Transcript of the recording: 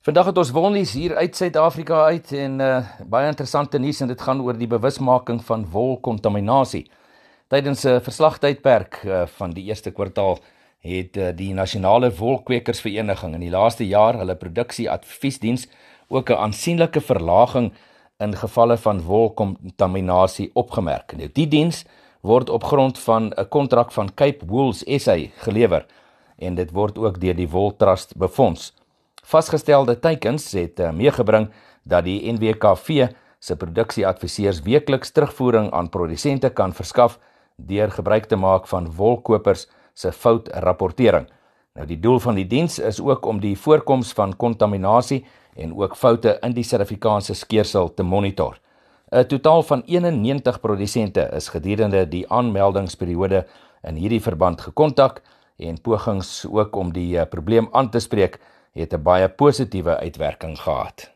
Vandag het ons wolnuus hier uit Suid-Afrika uit en uh, baie interessante nuus en dit gaan oor die bewusmaking van wolkontaminasie. Tydens 'n uh, verslagtydperk uh, van die eerste kwartaal het uh, die Nasionale Wolkwekersvereniging in die laaste jaar hulle produksieadviesdiens ook 'n aansienlike verlaging in gevalle van wolkontaminasie opgemerk. Nou die diens word op grond van 'n kontrak van Cape Wools SA gelewer en dit word ook deur die Wool Trust befonds. Vasgestelde teikens het uh, meegebring dat die NWKV se produksieadviseurs weekliks terugvoering aan produsente kan verskaf deur gebruik te maak van wolkopers se foutrapportering. Nou die doel van die diens is ook om die voorkoms van kontaminasie en ook foute in die sertifikaatse skeersel te monitor. 'n Totaal van 91 produsente is gedurende die aanmeldingsperiode in hierdie verband gekontak en pogings ook om die eh, probleem aan te spreek het 'n baie positiewe uitwerking gehad.